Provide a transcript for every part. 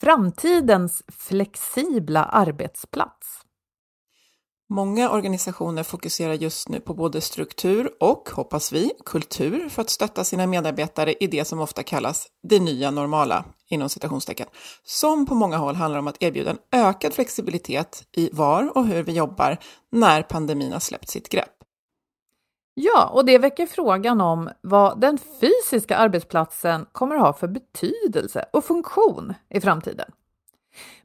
Framtidens flexibla arbetsplats. Många organisationer fokuserar just nu på både struktur och, hoppas vi, kultur för att stötta sina medarbetare i det som ofta kallas det nya normala, inom citationstecken, som på många håll handlar om att erbjuda en ökad flexibilitet i var och hur vi jobbar när pandemin har släppt sitt grepp. Ja, och det väcker frågan om vad den fysiska arbetsplatsen kommer att ha för betydelse och funktion i framtiden.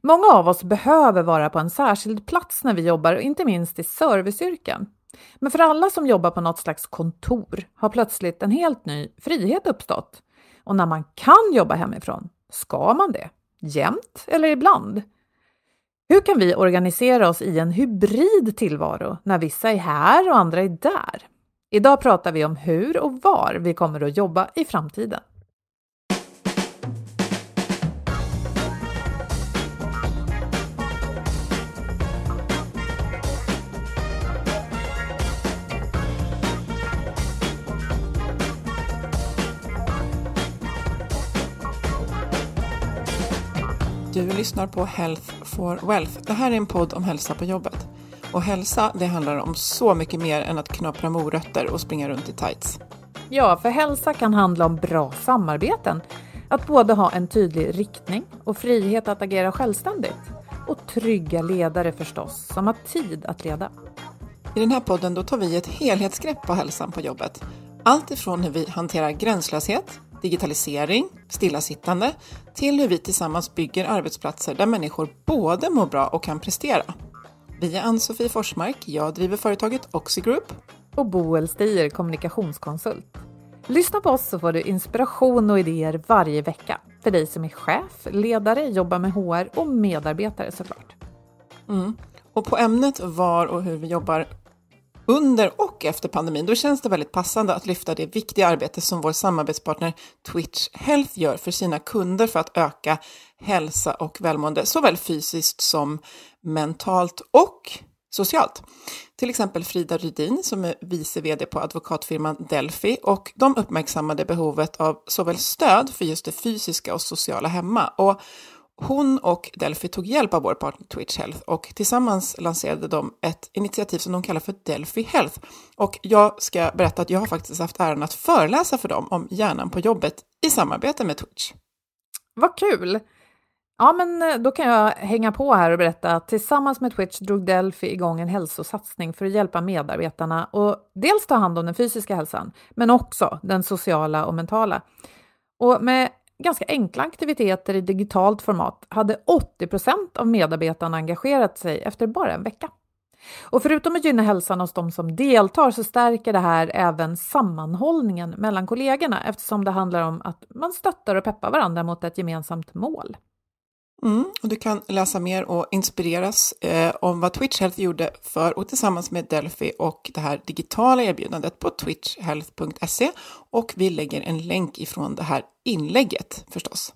Många av oss behöver vara på en särskild plats när vi jobbar, inte minst i serviceyrken. Men för alla som jobbar på något slags kontor har plötsligt en helt ny frihet uppstått. Och när man kan jobba hemifrån, ska man det? Jämt eller ibland? Hur kan vi organisera oss i en hybrid tillvaro när vissa är här och andra är där? Idag pratar vi om hur och var vi kommer att jobba i framtiden. Du lyssnar på Health for Wealth. Det här är en podd om hälsa på jobbet. Och hälsa, det handlar om så mycket mer än att knapra morötter och springa runt i tights. Ja, för hälsa kan handla om bra samarbeten. Att både ha en tydlig riktning och frihet att agera självständigt. Och trygga ledare förstås, som har tid att leda. I den här podden då tar vi ett helhetsgrepp på hälsan på jobbet. Allt ifrån hur vi hanterar gränslöshet, digitalisering, stillasittande till hur vi tillsammans bygger arbetsplatser där människor både mår bra och kan prestera. Vi är Ann-Sofie Forsmark, jag driver företaget Oxigroup. Och Boel Stier, kommunikationskonsult. Lyssna på oss så får du inspiration och idéer varje vecka. För dig som är chef, ledare, jobbar med HR och medarbetare såklart. Mm. Och på ämnet var och hur vi jobbar under och efter pandemin, då känns det väldigt passande att lyfta det viktiga arbete som vår samarbetspartner Twitch Health gör för sina kunder för att öka hälsa och välmående, såväl fysiskt som mentalt och socialt. Till exempel Frida Rydin som är vice vd på advokatfirman Delphi och de uppmärksammade behovet av såväl stöd för just det fysiska och sociala hemma och hon och Delphi tog hjälp av vår partner Twitch Health och tillsammans lanserade de ett initiativ som de kallar för Delphi Health. Och jag ska berätta att jag har faktiskt haft äran att föreläsa för dem om hjärnan på jobbet i samarbete med Twitch. Vad kul! Ja, men eh, då kan jag hänga på här och berätta att tillsammans med Twitch drog Delphi igång en hälsosatsning för att hjälpa medarbetarna och dels ta hand om den fysiska hälsan, men också den sociala och mentala. Och med ganska enkla aktiviteter i digitalt format hade 80% av medarbetarna engagerat sig efter bara en vecka. Och förutom att gynna hälsan hos de som deltar så stärker det här även sammanhållningen mellan kollegorna eftersom det handlar om att man stöttar och peppar varandra mot ett gemensamt mål. Mm, och du kan läsa mer och inspireras eh, om vad Twitch Health gjorde för och tillsammans med Delphi och det här digitala erbjudandet på twitchhealth.se och vi lägger en länk ifrån det här inlägget förstås.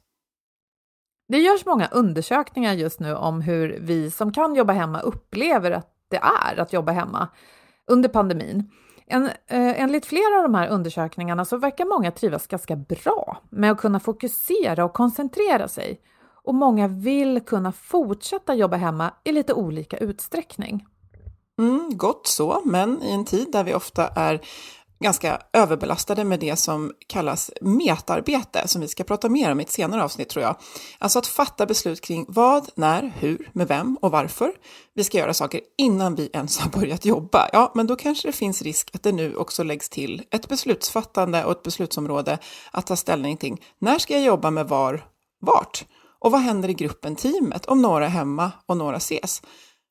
Det görs många undersökningar just nu om hur vi som kan jobba hemma upplever att det är att jobba hemma under pandemin. En, eh, enligt flera av de här undersökningarna så verkar många trivas ganska bra med att kunna fokusera och koncentrera sig och många vill kunna fortsätta jobba hemma i lite olika utsträckning. Mm, gott så, men i en tid där vi ofta är ganska överbelastade med det som kallas metarbete, som vi ska prata mer om i ett senare avsnitt tror jag. Alltså att fatta beslut kring vad, när, hur, med vem och varför vi ska göra saker innan vi ens har börjat jobba. Ja, men då kanske det finns risk att det nu också läggs till ett beslutsfattande och ett beslutsområde att ta ställning till. När ska jag jobba med var, vart? Och vad händer i gruppen, teamet, om några är hemma och några ses?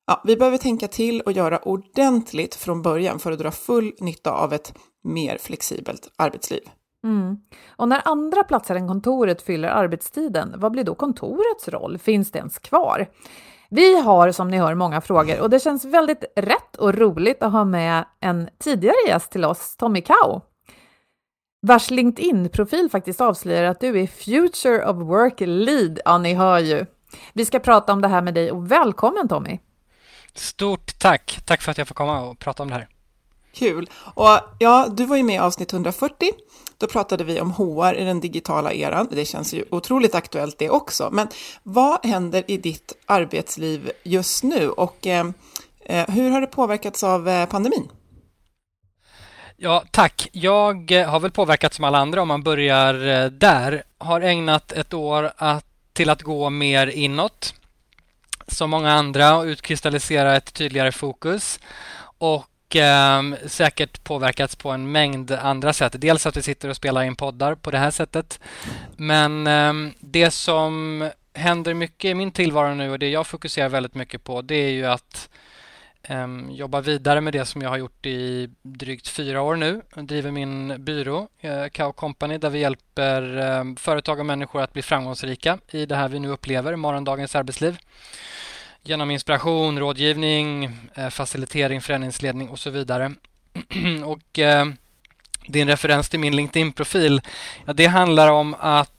Ja, vi behöver tänka till och göra ordentligt från början för att dra full nytta av ett mer flexibelt arbetsliv. Mm. Och när andra platser än kontoret fyller arbetstiden, vad blir då kontorets roll? Finns det ens kvar? Vi har som ni hör många frågor och det känns väldigt rätt och roligt att ha med en tidigare gäst till oss, Tommy Kau, vars LinkedIn-profil faktiskt avslöjar att du är Future of Work Lead. Ja, ni hör ju. Vi ska prata om det här med dig och välkommen Tommy! Stort tack! Tack för att jag får komma och prata om det här. Kul! Och ja, du var ju med i avsnitt 140. Då pratade vi om HR i den digitala eran. Det känns ju otroligt aktuellt det också. Men vad händer i ditt arbetsliv just nu och eh, eh hur har det påverkats av eh, pandemin? Ja, tack. Jag eh, har väl påverkats som alla andra om man börjar eh, där. Har ägnat ett år att, till att gå mer inåt som många andra och utkristallisera ett tydligare fokus. Och eh, säkert påverkats på en mängd andra sätt. Dels att vi sitter och spelar in poddar på det här sättet. Men eh, det som händer mycket i min tillvaro nu och det jag fokuserar väldigt mycket på det är ju att eh, vidare med det som jag har gjort i drygt fyra år nu. Jag driver min byrå, eh, Cow Company, där vi hjälper eh, företag och människor att bli framgångsrika i det här vi nu upplever, morgondagens arbetsliv genom inspiration, rådgivning, eh, facilitering, förändringsledning och så vidare. och eh, din referens till min LinkedIn-profil, ja, det handlar om att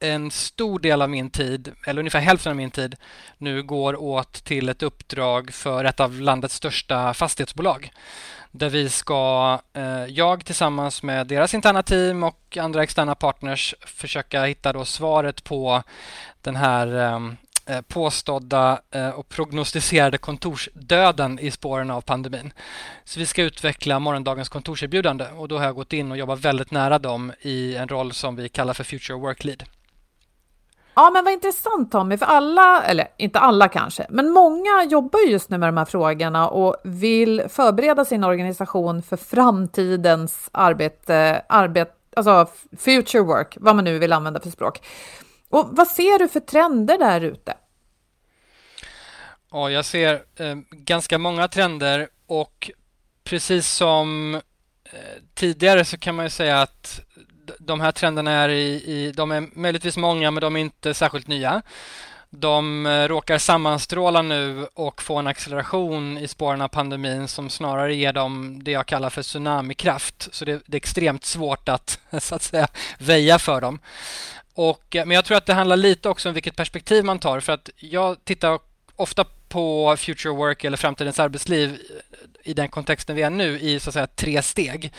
en stor del av min tid, eller ungefär hälften av min tid, nu går åt till ett uppdrag för ett av landets största fastighetsbolag. Där vi ska, eh, jag tillsammans med deras interna team och andra externa partners försöka hitta då svaret på den här eh, eh, påstådda och prognostiserade kontorsdöden i spåren av pandemin. Så vi ska utveckla morgondagens kontorserbjudande och då har jag gått in och jobbat väldigt nära dem i en roll som vi kallar för Future Work Lead. Ja, men vad intressant Tommy, för alla, eller inte alla kanske, men många jobbar just nu med de här frågorna och vill förbereda sin organisation för framtidens arbete, arbete alltså future work, vad man nu vill använda för språk. Och vad ser du för trender där ute? Ja, jag ser eh, ganska många trender och precis som eh, tidigare så kan man ju säga att de här trenderna är i, i, de är möjligtvis många men de är inte särskilt nya. De eh, råkar sammanstråla nu och få en acceleration i spåren av pandemin som snarare ger dem det jag kallar för tsunamikraft. Så det, det är extremt svårt att, så att säga, väja för dem. Och, eh, men jag tror att det handlar lite också om vilket perspektiv man tar. För att jag tittar ofta på future work eller framtidens arbetsliv i den kontexten vi är nu i så att säga tre steg.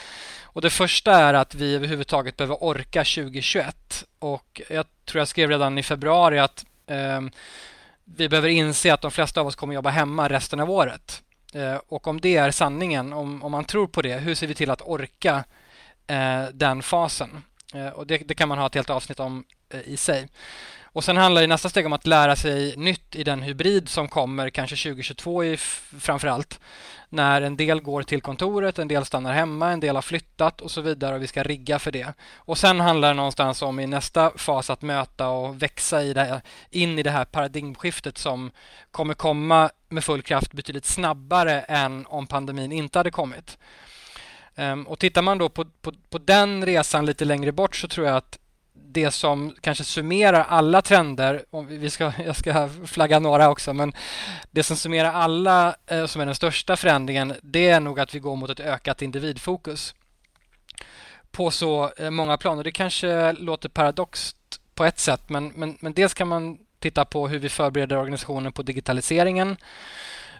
Och Det första är att vi överhuvudtaget behöver orka 2021. Och Jag tror jag skrev redan i februari att eh, vi behöver inse att de flesta av oss kommer jobba hemma resten av året. Eh, och om det är sanningen, om, om man tror på det, hur ser vi till att orka eh, den fasen? Eh, och det, det, kan man ha ett helt avsnitt om eh, i sig. Och sen handlar det nästa steg om att lära sig nytt i den hybrid som kommer, kanske 2022 i framför allt. När en del går till kontoret, en del stannar hemma, en del har flyttat och så vidare och vi ska rigga för det. Och sen handlar det någonstans om i nästa fas att möta och växa i det, in i det här paradigmskiftet som kommer komma med full kraft betydligt snabbare än om pandemin inte hade kommit. Ehm, och tittar man då på, på, på den resan lite längre bort så tror jag att det som kanske summerar alla trender, vi ska, jag ska flagga några också, men det som summerar alla eh, som är den största förändringen, det är nog att vi går mot ett ökat individfokus på så eh, många plan. Och det kanske låter paradoxt på ett sätt, men, men, men dels kan man titta på hur vi förbereder organisationen på digitaliseringen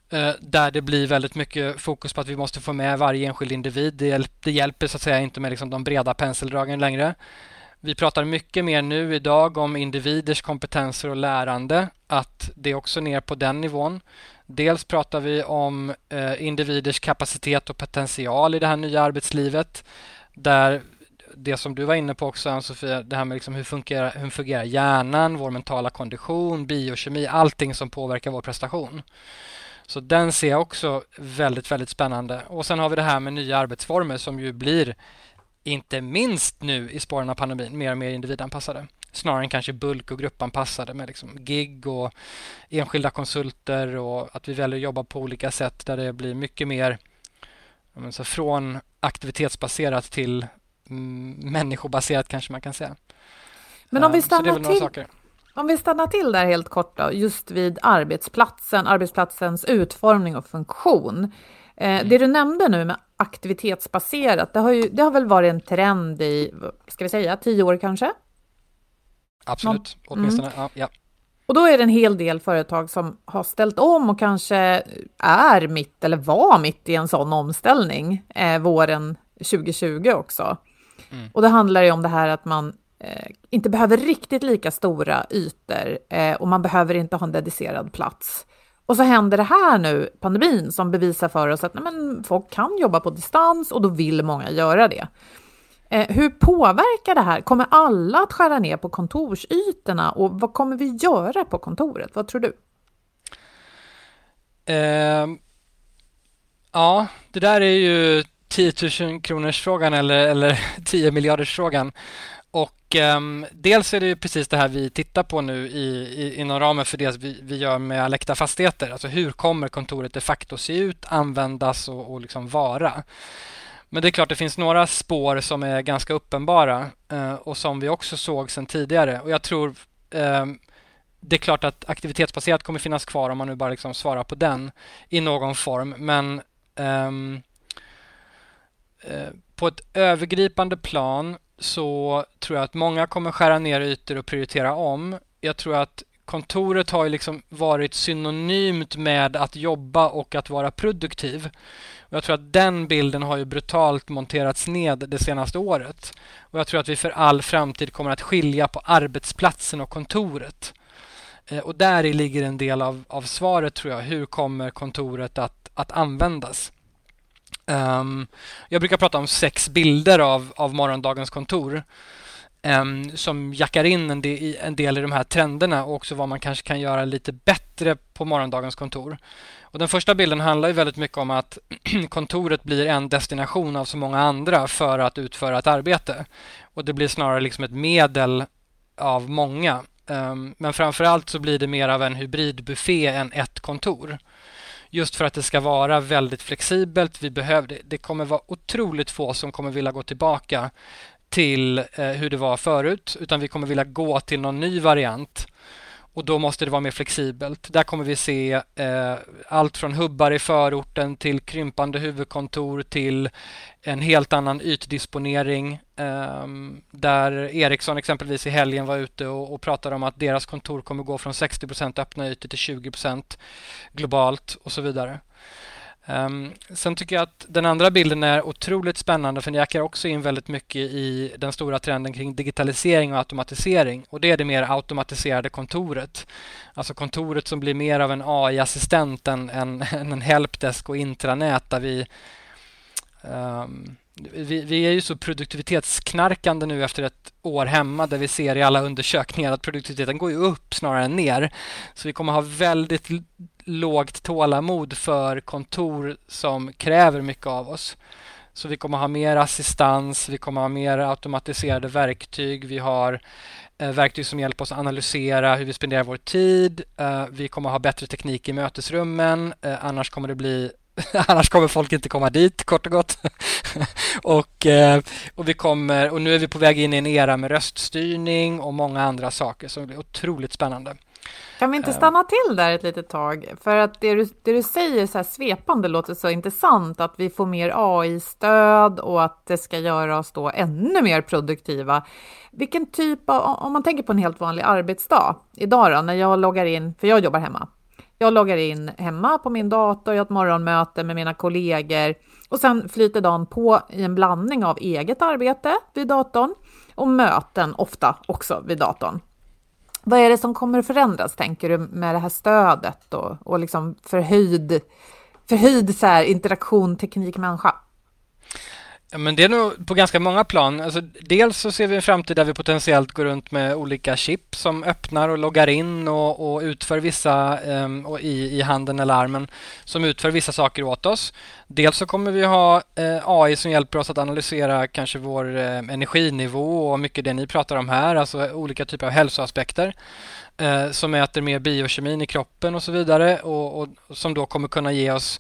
eh, där det blir väldigt mycket fokus på att vi måste få med varje enskild individ. Det, hjälp, det hjälper så att säga inte med liksom de breda penseldragen längre. Vi pratar mycket mer nu idag om individers kompetenser och lärande, att det är också ner på den nivån. Dels pratar vi om eh, individers kapacitet och potential i det här nya arbetslivet, där det som du var inne på också Ann-Sofia, det här med liksom hur, fungerar, hur fungerar hjärnan, vår mentala kondition, biokemi, allting som påverkar vår prestation. Så den ser jag också väldigt, väldigt spännande. Och sen har vi det här med nya arbetsformer som ju blir inte minst nu i spåren av pandemin, mer och mer individanpassade. Snarare än kanske bulk och gruppanpassade med liksom gig och enskilda konsulter och att vi väljer att jobba på olika sätt där det blir mycket mer så från aktivitetsbaserat till mm, människobaserat kanske man kan säga. Men om vi stannar till, om vi stannar till där helt kort då, just vid arbetsplatsen, arbetsplatsens utformning och funktion. Eh, mm. Det du nämnde nu med aktivitetsbaserat, det har, ju, det har väl varit en trend i, ska vi säga, tio år kanske? Absolut, Någon, åtminstone. Mm. Ja, ja. Och då är det en hel del företag som har ställt om och kanske är mitt eller var mitt i en sån omställning eh, våren 2020 också. Mm. Och det handlar ju om det här att man eh, inte behöver riktigt lika stora ytor eh, och man behöver inte ha en dedicerad plats. Och så händer det här nu, pandemin, som bevisar för oss att nej, men, folk kan jobba på distans och då vill många göra det. Eh, hur påverkar det här? Kommer alla att skära ner på kontorsytorna och vad kommer vi göra på kontoret? Vad tror du? Eh, ja, det där är ju 10 000 kronors frågan eller, eller 10 miljarders frågan. Och um, dels är det precis det här vi tittar på nu i, i, inom ramen för det vi, vi gör med Alekta Fastigheter. Alltså hur kommer kontoret de facto se ut, användas och, och liksom vara? Men det är klart det finns några spår som är ganska uppenbara uh, och som vi också såg sedan tidigare. Och jag tror uh, det är klart att aktivitetsbaserat kommer finnas kvar om man nu bara liksom svarar på den i någon form. Men um, uh, på ett övergripande plan så tror jag att många kommer skära ner ytor och prioritera om. Jag tror att kontoret har liksom varit synonymt med att jobba och att vara produktiv. Och jag tror att den bilden har ju brutalt monterats ned det senaste året. Och jag tror att vi för all framtid kommer att skilja på arbetsplatsen och kontoret. Eh, och där ligger en del av, av svaret tror jag. Hur kommer kontoret att, att användas? Um, jag brukar prata om sex bilder av, av morgondagens kontor um, som jackar in en del, en del i de här trenderna och också vad man kanske kan göra lite bättre på morgondagens kontor. Och den första bilden handlar ju väldigt mycket om att kontoret blir en destination av så många andra för att utföra ett arbete. Och det blir snarare liksom ett medel av många. Um, men framförallt så blir det mer av en hybridbuffé än ett kontor. Just för att det ska vara väldigt flexibelt. Vi behöver det. kommer vara otroligt få som kommer vilja gå tillbaka till eh, hur det var förut, utan vi kommer vilja gå till någon ny variant och då måste det vara mer flexibelt. Där kommer vi se eh, allt från hubbar i förorten till krympande huvudkontor till en helt annan ytdisponering. Eh, där Ericsson exempelvis i helgen var ute och, och pratade om att deras kontor kommer gå från 60% öppna ytor till 20% globalt och så vidare. Um, sen tycker jag att den andra bilden är otroligt spännande för den jackar också in väldigt mycket i den stora trenden kring digitalisering och automatisering och det är det mer automatiserade kontoret. Alltså kontoret som blir mer av en AI-assistent än, än, än en helpdesk och intranät där vi um, vi, vi, är ju så produktivitetsknarkande nu efter ett år hemma där vi ser i alla undersökningar att produktiviteten går ju upp snarare än ner. Så vi kommer ha väldigt lågt tålamod för kontor som kräver mycket av oss. Så vi kommer ha mer assistans, vi kommer ha mer automatiserade verktyg, vi har eh, verktyg som hjälper oss att analysera hur vi spenderar vår tid. Eh, vi kommer ha bättre teknik i mötesrummen, eh, annars kommer det bli Annars kommer folk inte komma dit, kort och gott. och, och, vi kommer, och nu är vi på väg in i en era med röststyrning och många andra saker som blir otroligt spännande. Kan vi inte eh. stanna till där ett litet tag? För att det du, det du säger så här svepande låter så intressant, att vi får mer AI-stöd och att det ska göra oss då ännu mer produktiva. Vilken typ av, om man tänker på en helt vanlig arbetsdag, idag då, när jag loggar in, för jag jobbar hemma, jag loggar in hemma på min dator, jag har ett morgonmöte med mina kollegor och sen flyter dagen på i en blandning av eget arbete vid datorn och möten ofta också vid datorn. Vad är det som kommer att förändras, tänker du, med det här stödet och, och liksom förhöjd, förhöjd så här, interaktion teknik-människa? Ja, men det är nog på ganska många plan. Alltså, dels så ser vi en framtid där vi potentiellt går runt med olika chip som öppnar och loggar in och, och utför vissa um, och i, i handen eller armen som utför vissa saker åt oss. Dels så kommer vi ha eh, AI som hjälper oss att analysera kanske vår eh, energinivå och mycket det ni pratar om här, alltså olika typer av hälsoaspekter eh, som mäter mer biokemin i kroppen och så vidare och, och som då kommer kunna ge oss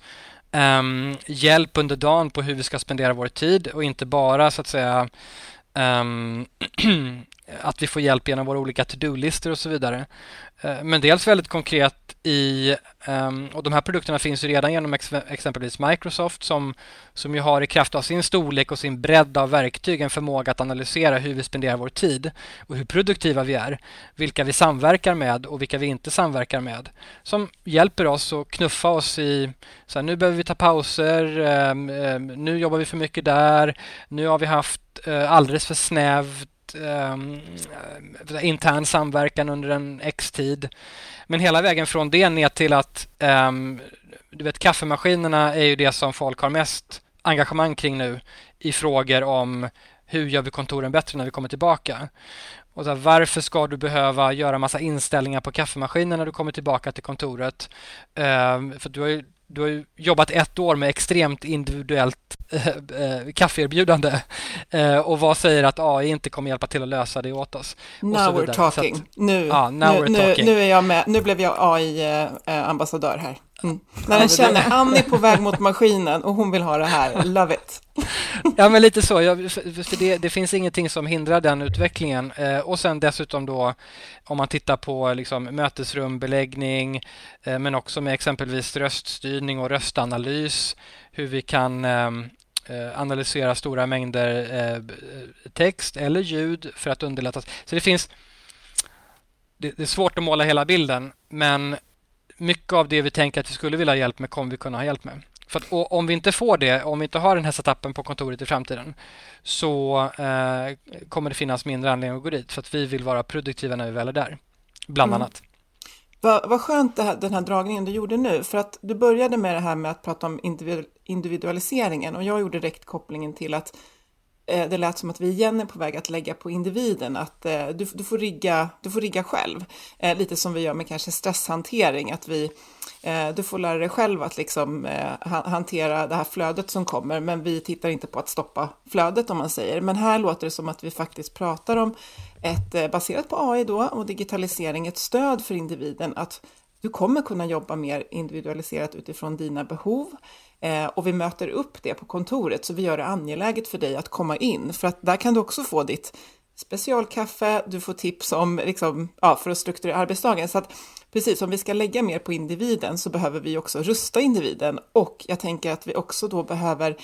um, hjälp under dagen på hur vi ska spendera vår tid och inte bara så att säga um, att vi får hjälp genom våra olika to-do-listor och så vidare. Eh, men dels väldigt konkret i ehm, och De här produkterna finns ju redan genom ex exempelvis Microsoft som, som ju har i kraft av sin storlek och sin bredd av verktyg en förmåga att analysera hur vi spenderar vår tid och hur produktiva vi är, vilka vi samverkar med och vilka vi inte samverkar med. Som hjälper oss att knuffa oss i, så här, nu behöver vi ta pauser, ehm, ehm, nu jobbar vi för mycket där, nu har vi haft eh, alldeles för snävt um, intern samverkan under en X-tid. Men hela vägen från det ner till att um, du vet kaffemaskinerna är ju det som folk har mest engagemang kring nu i frågor om hur gör vi kontoren bättre när vi kommer tillbaka? Och så här, varför ska du behöva göra massa inställningar på kaffemaskinen när du kommer tillbaka till kontoret? Um, för du har ju du har ju jobbat ett år med extremt individuellt äh, äh, kaffeerbjudande äh, och vad säger att AI inte kommer hjälpa till att lösa det åt oss? Now we're talking. Att, nu, ja, now nu, we're talking. Nu, är jag med. Nu blev jag AI-ambassadör här. Mm. När den känner Annie på väg mot maskinen och hon vill ha det här, love it. ja, men lite så. Jag, för det, det, finns ingenting som hindrar den utvecklingen. Eh, och sen dessutom då om man tittar på liksom, mötesrumbeläggning eh, men också med exempelvis röststyrning och röstanalys, hur vi kan ehm, eh, analysera stora mängder eh, text eller ljud för att underlätta. Så det finns det är svårt att måla hela bilden, men mycket av det vi tänker att vi skulle vilja ha hjälp med kommer vi kunna ha hjälp med. För att, om vi inte får det, om vi inte har den här setupen på kontoret i framtiden så eh, kommer det finnas mindre anledning att gå dit för att vi vill vara produktiva när vi väl är där, bland mm. annat. Vad, vad skönt här, den här dragningen du gjorde nu, för att du började med det här med att prata om individualiseringen och jag gjorde direkt kopplingen till att Eh, det lät som att vi igen är på väg att lägga på individen, att eh, du, du, får, rigga, du får rigga själv. Eh, lite som vi gör med kanske stresshantering, att vi, du får lära dig själv att liksom hantera det här flödet som kommer, men vi tittar inte på att stoppa flödet om man säger. Men här låter det som att vi faktiskt pratar om ett, baserat på AI då och digitalisering, ett stöd för individen att du kommer kunna jobba mer individualiserat utifrån dina behov Eh, och vi möter upp det på kontoret så vi gör det angeläget för dig att komma in för att där kan du också få ditt specialkaffe, du får tips om liksom, ja, för att strukturera arbetsdagen. Så att precis, om vi ska lägga mer på individen så behöver vi också rusta individen och jag tänker att vi också då behöver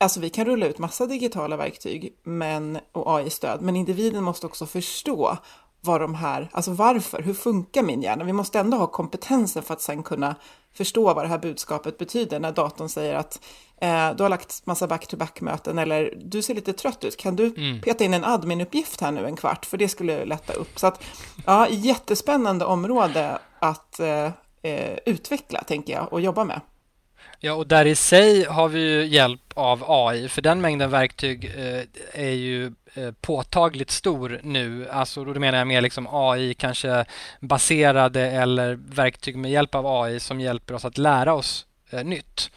Alltså vi kan rulla ut massa digitala verktyg men, och AI-stöd, men individen måste också förstå vad de här, alltså varför, hur funkar min hjärna? Vi måste ändå ha kompetensen för att sen kunna förstå vad det här budskapet betyder när datorn säger att eh, du har lagt massa back-to-back-möten eller du ser lite trött ut, kan du mm. peta in en admin-uppgift här nu en kvart? För det skulle lätta upp. Så att, ja, jättespännande område att eh, eh utveckla, tänker jag, och jobba med. Ja, och där i sig har vi ju hjälp av AI, för den mängden verktyg eh, är ju eh, påtagligt stor nu. Alltså då menar jag mer liksom AI kanske baserade eller verktyg med hjälp av AI som hjälper oss att lära oss eh, nytt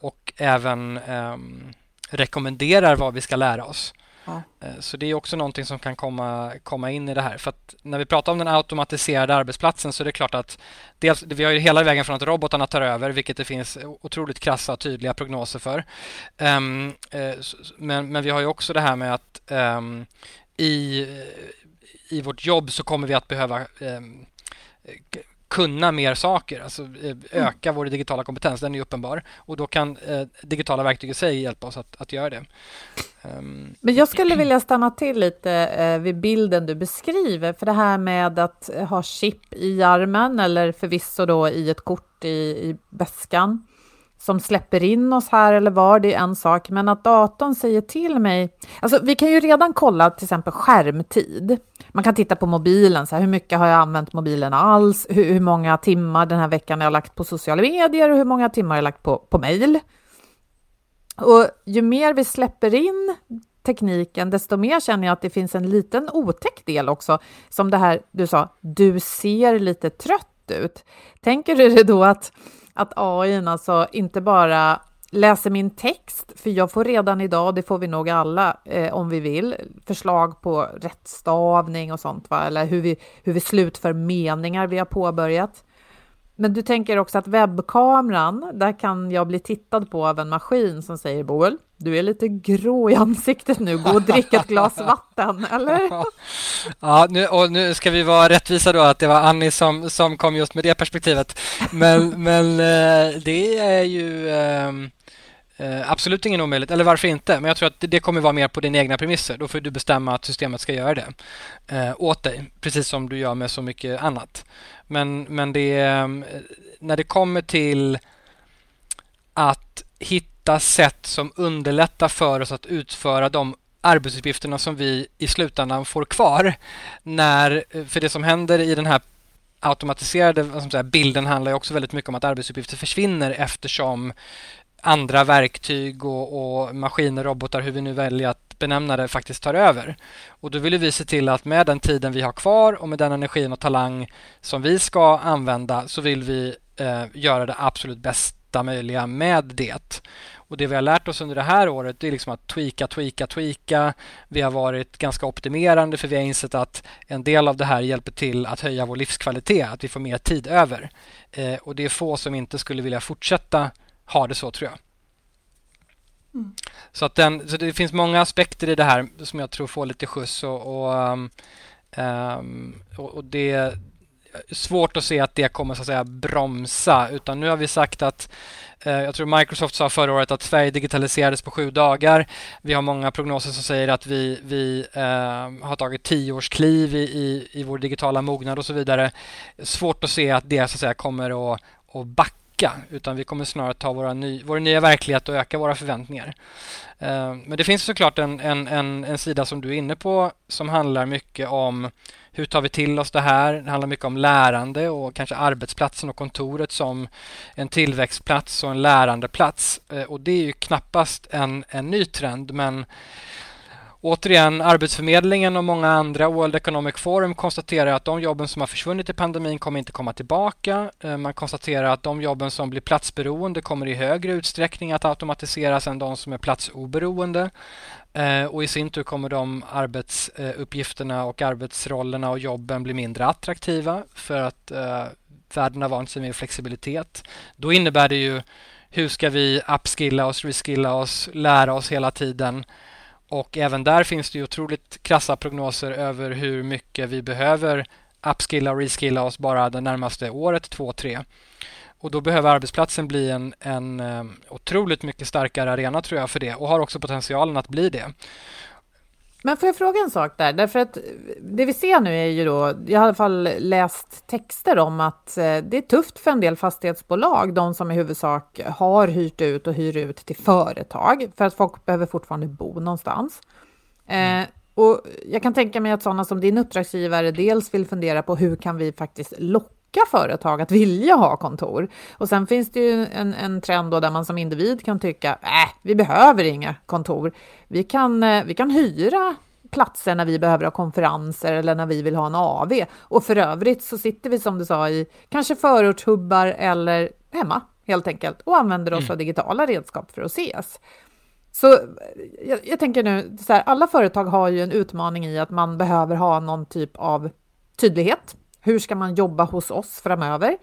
och även ehm, rekommenderar vad vi ska lära oss. Ja. Eh, så det är också någonting som kan komma, komma in i det här. För att när vi pratar om den automatiserade arbetsplatsen så är det klart att dels, vi har ju hela vägen från att robotarna tar över, vilket det finns otroligt krassa och tydliga prognoser för. Um, uh, men, men vi har ju också det här med att um, i, i vårt jobb så kommer vi att behöva um, kunna mer saker, alltså eh, öka vår digitala kompetens, den är uppenbar. Och då kan eh, digitala verktyg i sig hjälpa oss att, att göra det. Um, Men jag skulle vilja stanna till lite eh, vid bilden du beskriver, för det här med att ha chip i armen eller förvisso då i ett kort i, i väskan som släpper in oss här eller var, det är en sak, men att datorn säger till mig... Alltså, vi kan ju redan kolla till exempel skärmtid. Man kan titta på mobilen, så här, hur mycket har jag använt mobilen alls? Hur, hur många timmar den här veckan har jag lagt på sociala medier och hur många timmar har jag lagt på, på mejl? Och ju mer vi släpper in tekniken, desto mer känner jag att det finns en liten otäck del också, som det här du sa, du ser lite trött ut. Tänker du dig då att att AI alltså inte bara läser min text, för jag får redan idag, det får vi nog alla eh, om vi vill, förslag på rättstavning och sånt, va? eller hur vi, hur vi slutför meningar vi har påbörjat. Men du tänker också att webbkameran, där kan jag bli tittad på av en maskin som säger Boel, du är lite grå i ansiktet nu, gå och drick ett glas vatten, eller? Ja, nu, och nu ska vi vara rättvisa då att det var Annie som, som kom just med det perspektivet. Men, men eh, det är ju ehm, eh, absolut ingen omöjlighet, eller varför inte? Men jag tror att det, det kommer vara mer på dina egna premisser. Då får du bestämma att systemet ska göra det eh, åt dig, precis som du gör med så mycket annat. Men, men det, eh, när det kommer till att hitta sätt som underlättar för oss att utföra de arbetsuppgifterna som vi i slutändan får kvar. När, eh, för det som händer i den här automatiserade säga, bilden handlar ju också väldigt mycket om att arbetsuppgifter försvinner eftersom andra verktyg och, och maskiner, robotar, hur vi nu väljer att benämna det, faktiskt tar över. Och då vill vi se till att med den tiden vi har kvar och med den energin och talang som vi ska använda så vill vi eh, göra det absolut bästa möjliga med det. Och Det vi har lärt oss under det här året det är liksom att tweaka, tweaka, tweaka. Vi har varit ganska optimerande för vi har insett att en del av det här hjälper till att höja vår livskvalitet, att vi får mer tid över. Eh, och Det är få som inte skulle vilja fortsätta ha det så tror jag. Mm. Så, att den, så det finns många aspekter i det här som jag tror får lite skjuts och, och, um, och, och det är svårt att se att det kommer så att säga bromsa utan nu har vi sagt att eh, jag tror Microsoft sa förra året att Sverige digitaliserades på sju dagar. Vi har många prognoser som säger att vi, vi eh, har tagit tioårskliv i, i, i vår digitala mognad och så vidare. Svårt att se att det så att säga kommer att, att backa backa utan vi kommer snarare ta våra ny, vår nya verklighet och öka våra förväntningar. Eh, men det finns såklart en, en, en, en, sida som du är inne på som handlar mycket om hur tar vi till oss det här? Det handlar mycket om lärande och kanske arbetsplatsen och kontoret som en tillväxtplats och en lärandeplats. Eh, och det är ju knappast en, en ny trend men Återigen, Arbetsförmedlingen och många andra, World Economic Forum, konstaterar att de jobben som har försvunnit i pandemin kommer inte komma tillbaka. Eh, man konstaterar att de jobben som blir platsberoende kommer i högre utsträckning att automatiseras än de som är platsoberoende. Eh, och i sin tur kommer de arbetsuppgifterna eh, och arbetsrollerna och jobben bli mindre attraktiva för att världen har vant sig med flexibilitet. Då innebär det ju hur ska vi upskilla oss, reskilla oss, lära oss hela tiden och även där finns det ju otroligt krassa prognoser över hur mycket vi behöver upskilla och reskilla oss bara det närmaste året, två, tre. Och då behöver arbetsplatsen bli en, en eh, otroligt mycket starkare arena tror jag för det och har också potentialen att bli det. Men får jag fråga en sak där? Därför att det vi ser nu är ju då, jag har i alla fall läst texter om att eh, det är tufft för en del fastighetsbolag, de som i huvudsak har hyrt ut och hyr ut till företag, för att folk behöver fortfarande bo någonstans. Eh, mm. Eh, och jag kan tänka mig att sådana som din uppdragsgivare dels vill fundera på hur kan vi faktiskt locka företag att vilja ha kontor. Och sen finns det ju en, en trend då där man som individ kan tycka, äh, vi behöver inga kontor. Vi kan, eh, vi kan hyra platser när vi behöver ha konferenser eller när vi vill ha en AV. Och för övrigt så sitter vi som du sa i kanske förortshubbar eller hemma helt enkelt och använder oss mm. av digitala redskap för att ses. Så jag, jag tänker nu, så här, alla företag har ju en utmaning i att man behöver ha någon typ av tydlighet. Hur ska man jobba hos oss framöver?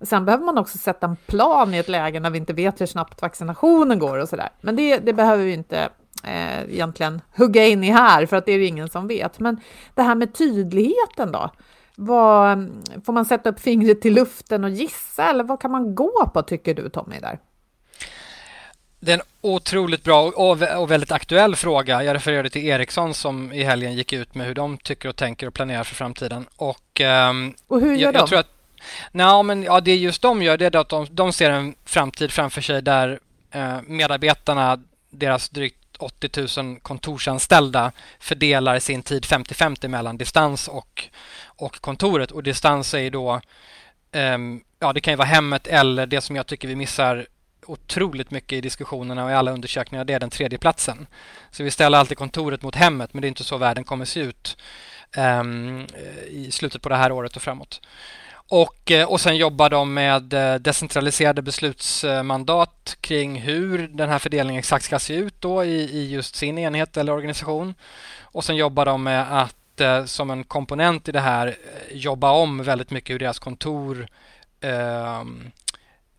Sen behöver man också sätta en plan i ett läge när vi inte vet hur snabbt vaccinationen går och så där. Men det, det behöver vi inte eh, egentligen hugga in i här, för att det är det ingen som vet. Men det här med tydligheten då? Vad, får man sätta upp fingret i luften och gissa, eller vad kan man gå på, tycker du Tommy? där? Det är en otroligt bra och väldigt aktuell fråga. Jag refererade till Ericsson som i helgen gick ut med hur de tycker och tänker och planerar för framtiden. Och, um, och hur gör jag, de? Jag tror att, nej, men, ja, det just de gör det är att de, de ser en framtid framför sig där eh, medarbetarna, deras drygt 80 000 kontorsanställda fördelar sin tid 50-50 mellan distans och, och kontoret. Och distans är då, um, ja det kan ju vara hemmet eller det som jag tycker vi missar otroligt mycket i diskussionerna och i alla undersökningar, det är den tredje platsen. Så vi ställer alltid kontoret mot hemmet, men det är inte så världen kommer se ut um, i slutet på det här året och framåt. Och, eh, och sen jobbar de med eh, decentraliserade beslutsmandat kring hur den här fördelningen exakt ska se ut då i, i just sin enhet eller organisation. Och sen jobbar de med att eh, som en komponent i det här jobba om väldigt mycket hur deras kontor Eh,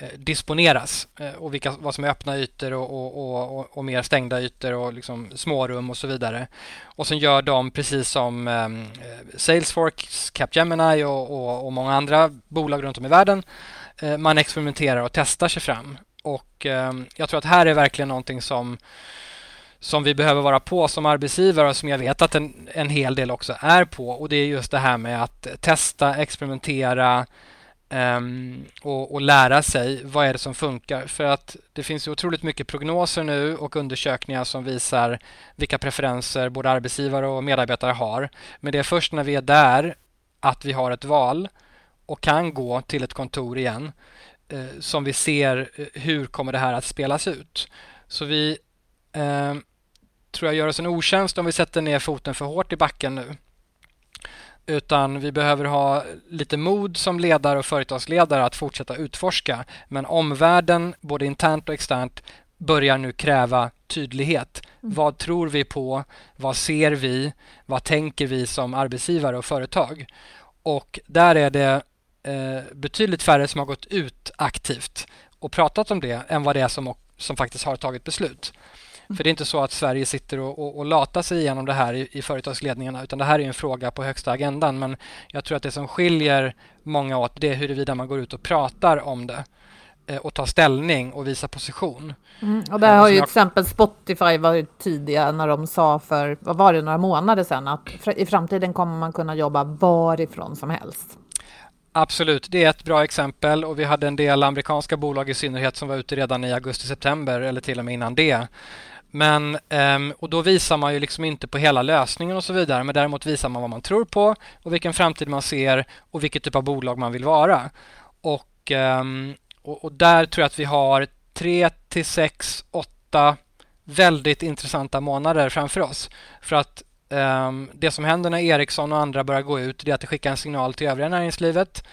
Eh, disponeras eh, och vilka, vad som är öppna ytor och, och, och, och, mer stängda ytor och liksom smårum och så vidare. Och sen gör de precis som ehm, eh, Salesforce, Capgemini och, och, många andra bolag runt om i världen. Man experimenterar och testar sig fram. Och ehm, jag tror att här är verkligen någonting som som vi behöver vara på som arbetsgivare och som jag vet att en, en hel del också är på. Och det är just det här med att testa, experimentera, Um, och, och, lära sig vad är det som funkar. För att det finns ju otroligt mycket prognoser nu och undersökningar som visar vilka preferenser både arbetsgivare och medarbetare har. Men det är först när vi är där att vi har ett val och kan gå till ett kontor igen eh, som vi ser eh, hur kommer det här att spelas ut. Så vi eh, tror jag gör oss en otjänst om vi sätter ner foten för hårt i backen nu. Utan vi behöver ha lite mod som ledare och företagsledare att fortsätta utforska. Men omvärlden, både internt och externt, börjar nu kräva tydlighet. Mm. Vad tror vi på? Vad ser vi? Vad tänker vi som arbetsgivare och företag? Och där är det eh, betydligt färre som har gått ut aktivt och pratat om det än vad det är som, som faktiskt har tagit beslut. För det är inte så att Sverige sitter och, och, och latar sig igenom det här i, i företagsledningarna utan det här är en fråga på högsta agendan. Men jag tror att det som skiljer många åt det är huruvida man går ut och pratar om det eh, och tar ställning och visar position. Mm, och där har ju till exempel Spotify varit tidiga när de sa för, vad var det, några månader sedan att i framtiden kommer man kunna jobba varifrån som helst. Absolut, det är ett bra exempel och vi hade en del amerikanska bolag i synnerhet som var ute redan i augusti-september eller till och med innan det men, ehm, och då visar man ju liksom inte på hela lösningen och så vidare, men däremot visar man vad man tror på och vilken framtid man ser och vilket typ av bolag man vill vara. Och, ehm, och, och, där tror jag att vi har tre till sex, åtta väldigt intressanta månader framför oss. För att ehm, det som händer när Ericsson och andra börjar gå ut, det är att det skickar en signal till övriga näringslivet.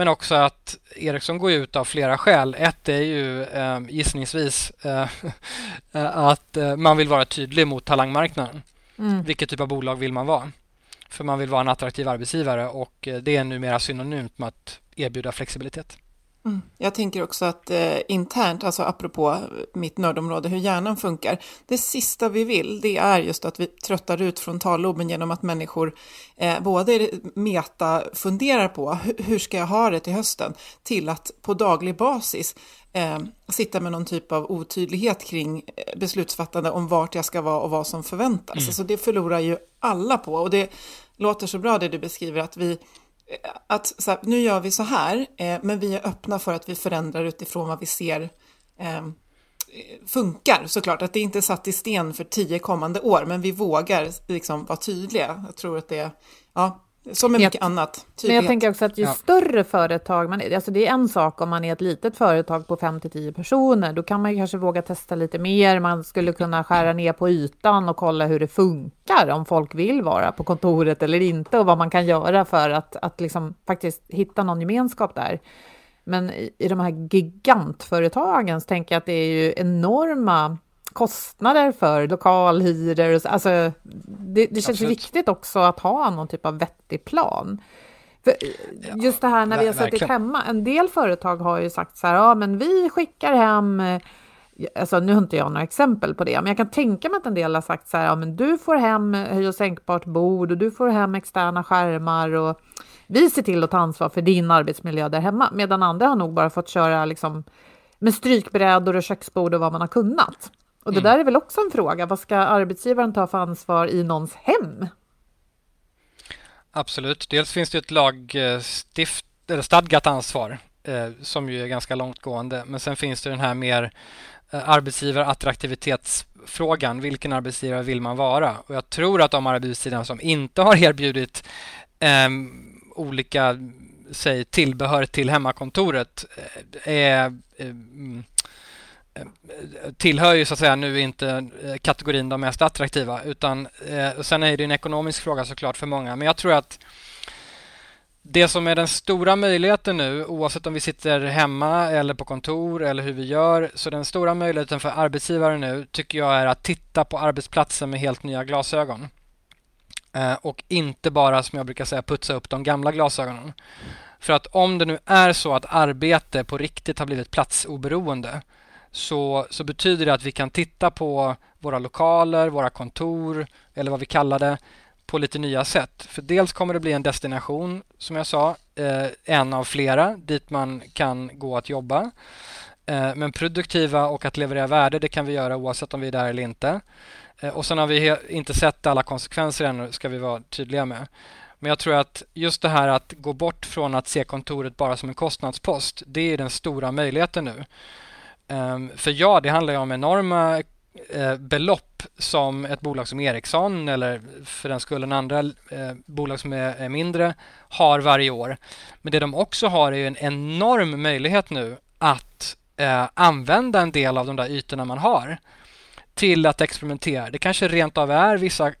Men också att Ericsson går ut av flera skäl. Ett är ju eh, gissningsvis eh, att eh, man vill vara tydlig mot talangmarknaden. Mm. Vilket typ av bolag vill man vara? För man vill vara en attraktiv arbetsgivare och eh, det är numera synonymt med att erbjuda flexibilitet. Mm. Jag tänker också att eh, internt, alltså apropå mitt nördområde, hur hjärnan funkar, det sista vi vill, det är just att vi tröttar ut frontalloben genom att människor eh, både meta funderar på hur ska jag ha det till hösten, till att på daglig basis eh, sitta med någon typ av otydlighet kring eh, beslutsfattande om vart jag ska vara och vad som förväntas. Mm. Alltså det förlorar ju alla på och det låter så bra det du beskriver att vi att så här, nu gör vi så här, eh, men vi är öppna för att vi förändrar utifrån vad vi ser eh, funkar såklart. Att det inte är satt i sten för tio kommande år, men vi vågar liksom vara tydliga. Jag tror att det, ja, som med mycket annat. Tydlighet. Men jag tänker också att ju ja. större företag man är, alltså det är en sak om man är ett litet företag på 5-10 personer, då kan man ju kanske våga testa lite mer, man skulle kunna skära ner på ytan och kolla hur det funkar, om folk vill vara på kontoret eller inte, och vad man kan göra för att, att liksom faktiskt hitta någon gemenskap där. Men i, i de här gigantföretagen så tänker jag att det är ju enorma kostnader för lokalhyror. Alltså, det, det känns viktigt också att ha någon typ av vettig plan. För just det här när vi har suttit hemma, en del företag har ju sagt så här, ja men vi skickar hem Alltså nu har inte jag några exempel på det, men jag kan tänka mig att en del har sagt så här, ja men du får hem höj och sänkbart bord och du får hem externa skärmar och vi ser till att ta ansvar för din arbetsmiljö där hemma, medan andra har nog bara fått köra liksom med strykbrädor och köksbord och vad man har kunnat. Och det mm. där är väl också en fråga, vad ska arbetsgivaren ta för ansvar i någons hem? Absolut, dels finns det ett lagstift, eller stadgat ansvar eh, som ju är ganska långtgående, men sen finns det den här mer eh, arbetsgivarattraktivitetsfrågan. Vilken arbetsgivare vill man vara? Och jag tror att de arbetsgivare som inte har erbjudit eh, olika säg, tillbehör till hemmakontoret eh, är eh, mm, tillhör ju så att säga nu inte eh, kategorin de mest attraktiva utan eh, sen är det en ekonomisk fråga såklart för många men jag tror att det som är den stora möjligheten nu oavsett om vi sitter hemma eller på kontor eller hur vi gör så den stora möjligheten för arbetsgivare nu tycker jag är att titta på arbetsplatsen med helt nya glasögon eh, och inte bara som jag brukar säga putsa upp de gamla glasögonen. För att om det nu är så att arbete på riktigt har blivit platsoberoende så, så betyder det att vi kan titta på våra lokaler, våra kontor eller vad vi kallar det på lite nya sätt. För dels kommer det bli en destination, som jag sa, eh, en av flera dit man kan gå att jobba. Eh, men produktiva och att leverera värde, det kan vi göra oavsett om vi är där eller inte. Eh, och sen har vi inte sett alla konsekvenser ännu, ska vi vara tydliga med. Men jag tror att just det här att gå bort från att se kontoret bara som en kostnadspost, det är den stora möjligheten nu. Ehm, för ja, det handlar ju om enorma eh, belopp som ett bolag som Ericsson eller för den skullen andra eh, bolag som är, mindre har varje år. Men det de också har är ju en enorm möjlighet nu att eh, använda en del av de där ytorna man har till att experimentera. Det kanske rent av är vissa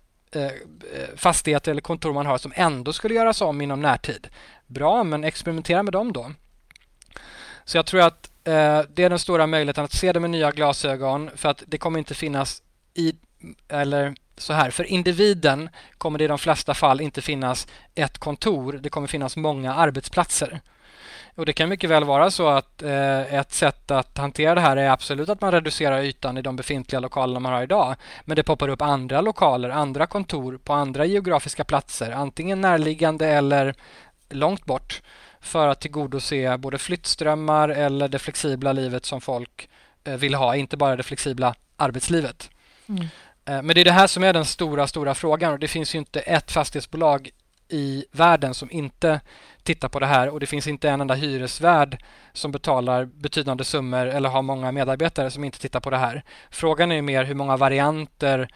fastigheter eller kontor man har som ändå skulle göras om inom närtid. Bra, men experimentera med dem då. Så jag tror att Eh, det är den stora möjligheten att se det med nya glasögon för att det kommer inte finnas i, eller så här, för individen kommer det i de flesta fall inte finnas ett kontor, det kommer finnas många arbetsplatser. Och Det kan mycket väl vara så att eh, ett sätt att hantera det här är absolut att man reducerar ytan i de befintliga lokalerna man har idag. Men det poppar upp andra lokaler, andra kontor på andra geografiska platser, antingen närliggande eller långt bort för att tillgodose både flyttströmmar eller det flexibla livet som folk eh, vill ha, inte bara det flexibla arbetslivet. Mm. Eh, men det är det här som är den stora, stora frågan och det finns ju inte ett fastighetsbolag i världen som inte tittar på det här och det finns inte en enda hyresvärd som betalar betydande summor eller har många medarbetare som inte tittar på det här. Frågan är mer hur många varianter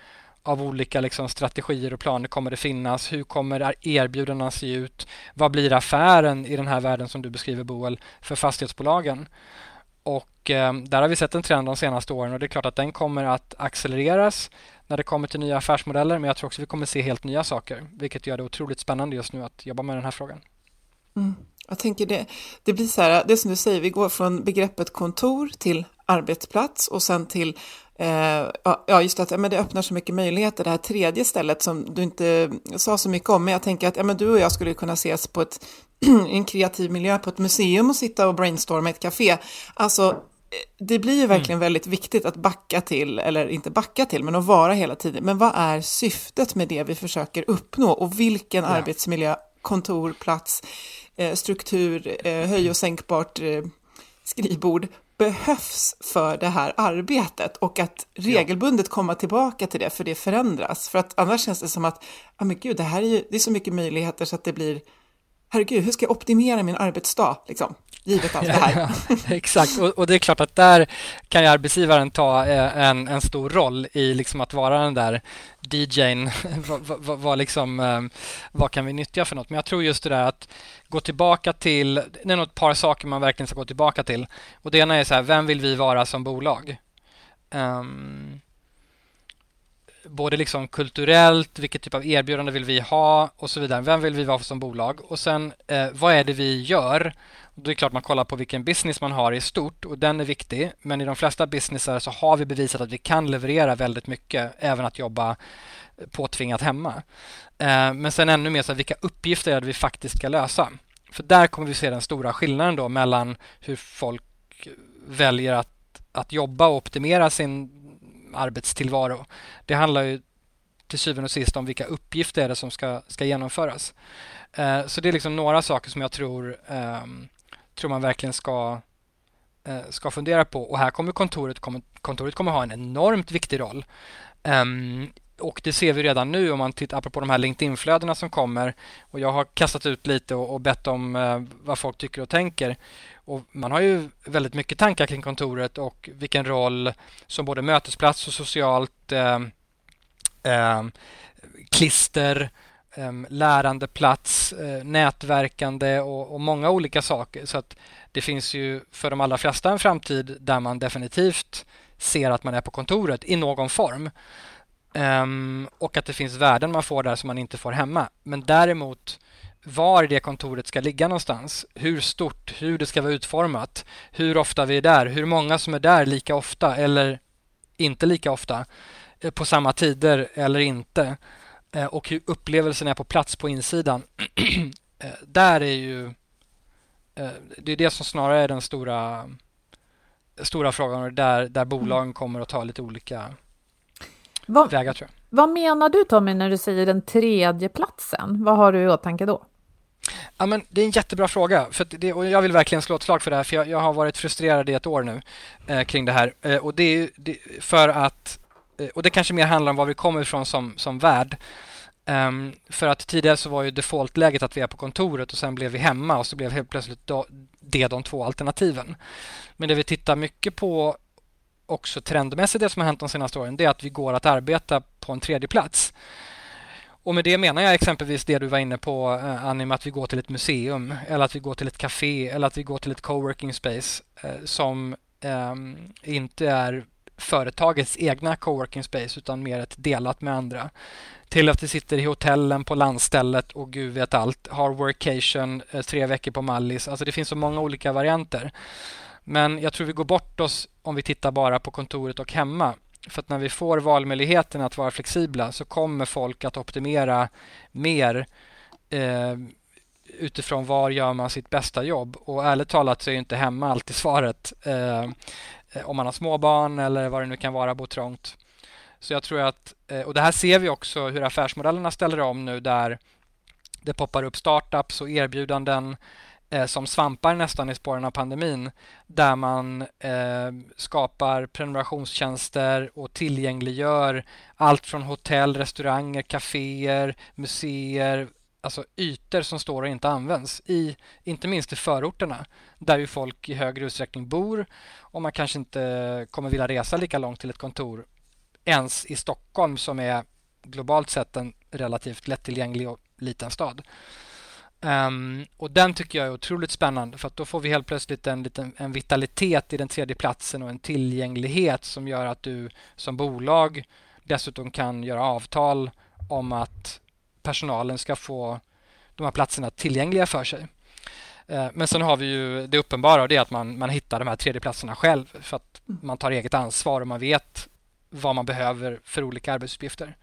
av olika liksom, strategier och planer kommer det finnas? Hur kommer erbjudandena se ut? Vad blir affären i den här världen som du beskriver Boel för fastighetsbolagen? Och eh, där har vi sett en trend de senaste åren och det är klart att den kommer att accelereras när det kommer till nya affärsmodeller. Men jag tror också vi kommer se helt nya saker, vilket gör det otroligt spännande just nu att jobba med den här frågan. Mm. Jag tänker det, det blir så här, det som du säger, vi går från begreppet kontor till arbetsplats och sen till Eh, ja, just att ja, men det öppnar så mycket möjligheter. Det här tredje stället som du inte sa så mycket om, men jag tänker att ja, men du och jag skulle kunna ses på ett, en kreativ miljö på ett museum och sitta och brainstorma i ett café. Alltså, eh, det blir ju verkligen mm. väldigt viktigt att backa till, eller inte backa till, men att vara hela tiden. Men vad är syftet med det vi försöker uppnå och vilken ja. arbetsmiljö, kontor, plats, eh, struktur, höj och sänkbart skrivbord behövs för det här arbetet och att regelbundet komma tillbaka till det för det förändras. För att annars känns det som att, ja oh men gud, det här är ju, det är så mycket möjligheter så att det blir, herregud, hur ska jag optimera min arbetsdag? Liksom, givet allt det här. Ja, exakt, och, och, det är klart att där kan ju arbetsgivaren ta eh, en, en stor roll i liksom att vara den där DJn. vad, vad, vad, liksom, eh, vad kan vi nyttja för något? Men jag tror just det där att gå tillbaka till, det är nog ett par saker man verkligen ska gå tillbaka till. Och det ena är så här, vem vill vi vara som bolag? Um, både liksom kulturellt, vilket typ av erbjudande vill vi ha och så vidare. Vem vill vi vara som bolag? Och sen eh, vad är det vi gör? Då är det klart man kollar på vilken business man har i stort och den är viktig. Men i de flesta businessar så har vi bevisat att vi kan leverera väldigt mycket, även att jobba eh, påtvingat hemma. Eh, men sen ännu mer så här, vilka uppgifter är det vi faktiskt ska lösa? För där kommer vi se den stora skillnaden då mellan hur folk väljer att, att jobba och optimera sin arbetstillvaro. Det handlar ju till syvende och sist om vilka uppgifter är det som ska, ska genomföras. Eh, så det är liksom några saker som jag tror, eh, tror man verkligen ska, eh, ska fundera på. Och här kommer kontoret, kommer, kontoret kommer ha en enormt viktig roll. Ehm, och det ser vi redan nu om man tittar apropå de här LinkedIn-flödena som kommer. Och jag har kastat ut lite och, och bett om eh, vad folk tycker och tänker. Och man har ju väldigt mycket tankar kring kontoret och vilken roll som både mötesplats och socialt eh, eh, klister, eh, lärandeplats, eh, nätverkande och, och, många olika saker. Så att det finns ju för de allra flesta en framtid där man definitivt ser att man är på kontoret i någon form. Ehm, och att det finns värden man får där som man inte får hemma. Men däremot var det kontoret ska ligga någonstans, hur stort, hur det ska vara utformat, hur ofta vi är där, hur många som är där lika ofta eller inte lika ofta, eh, på samma tider eller inte eh, och hur upplevelsen är på plats på insidan. Eh, där är ju det är det som snarare är den stora stora frågan och där, där bolagen kommer att ta lite olika vad, vägar tror jag. Vad menar du Tommy när du säger den tredje platsen? Vad har du i åtanke då? Ja, men det är en jättebra fråga. För det, och jag vill verkligen slå ett slag för det här, för jag, jag har varit frustrerad i ett år nu eh, kring det här. Eh, och det är det, för att, eh, och det kanske mer handlar om var vi kommer ifrån som, som värld. Um, för att tidigare så var ju defaultläget att vi är på kontoret och sen blev vi hemma och så blev helt plötsligt då, det de två alternativen. Men det vi tittar mycket på också trendmässigt, det som har hänt de senaste åren, det är att vi går att arbeta på en tredje plats. Och med det menar jag exempelvis det du var inne på eh, Annie, med att vi går till ett museum eller att vi går till ett café eller att vi går till ett coworking space eh, som eh, inte är företagets egna coworking space utan mer ett delat med andra. Till att vi sitter i hotellen på landstället och gud vet allt, har workation eh, tre veckor på Mallis. Alltså det finns så många olika varianter. Men jag tror vi går bort oss om vi tittar bara på kontoret och hemma. För att när vi får valmöjligheten att vara flexibla så kommer folk att optimera mer eh, utifrån var gör man sitt bästa jobb. Och ärligt talat så är inte hemma alltid svaret. Eh, om man har småbarn eller vad det nu kan vara, bo trångt. Så jag tror att, eh, och det här ser vi också hur affärsmodellerna ställer om nu där det poppar upp startups och erbjudanden Eh, som svampar nästan i spåren av pandemin där man eh, skapar prenumerationstjänster och tillgängliggör allt från hotell, restauranger, kaféer, museer, alltså ytor som står och inte används, i, inte minst i förorterna där ju folk i högre utsträckning bor och man kanske inte kommer vilja resa lika långt till ett kontor ens i Stockholm som är globalt sett en relativt lättillgänglig och liten stad. Um, och den tycker jag är otroligt spännande för att då får vi helt plötsligt en, liten, en vitalitet i den tredje platsen och en tillgänglighet som gör att du som bolag dessutom kan göra avtal om att personalen ska få de här platserna tillgängliga för sig. Uh, men sen har vi ju det uppenbara och det är att man, man hittar de här tredje platserna själv för att man tar eget ansvar och man vet vad man behöver för olika arbetsuppgifter.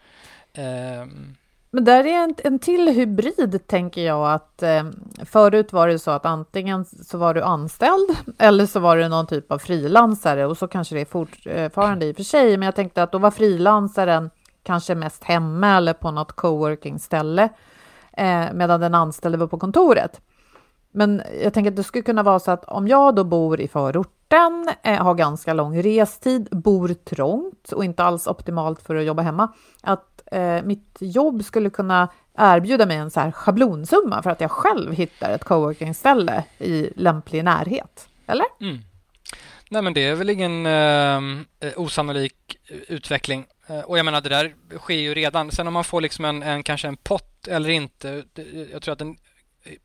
Um, men där är en, en till hybrid, tänker jag. att eh, Förut var det så att antingen så var du anställd eller så var du någon typ av frilansare och så kanske det är fortfarande i och för sig. Men jag tänkte att då var frilansaren kanske mest hemma eller på något coworking-ställe eh, medan den anställde var på kontoret. Men jag tänker att det skulle kunna vara så att om jag då bor i förorten, orten, eh, har ganska lång restid, bor trångt och inte alls optimalt för att jobba hemma, att eh, mitt jobb skulle kunna erbjuda mig en så här schablonsumma för att jag själv hittar ett coworking-ställe i lämplig närhet. Eller? Mm. Nej, men det är väl ingen eh, eh osannolik utveckling. Eh, och jag menar, det där sker ju redan. Sen om man får liksom en, en kanske en pott eller inte. Jag tror att den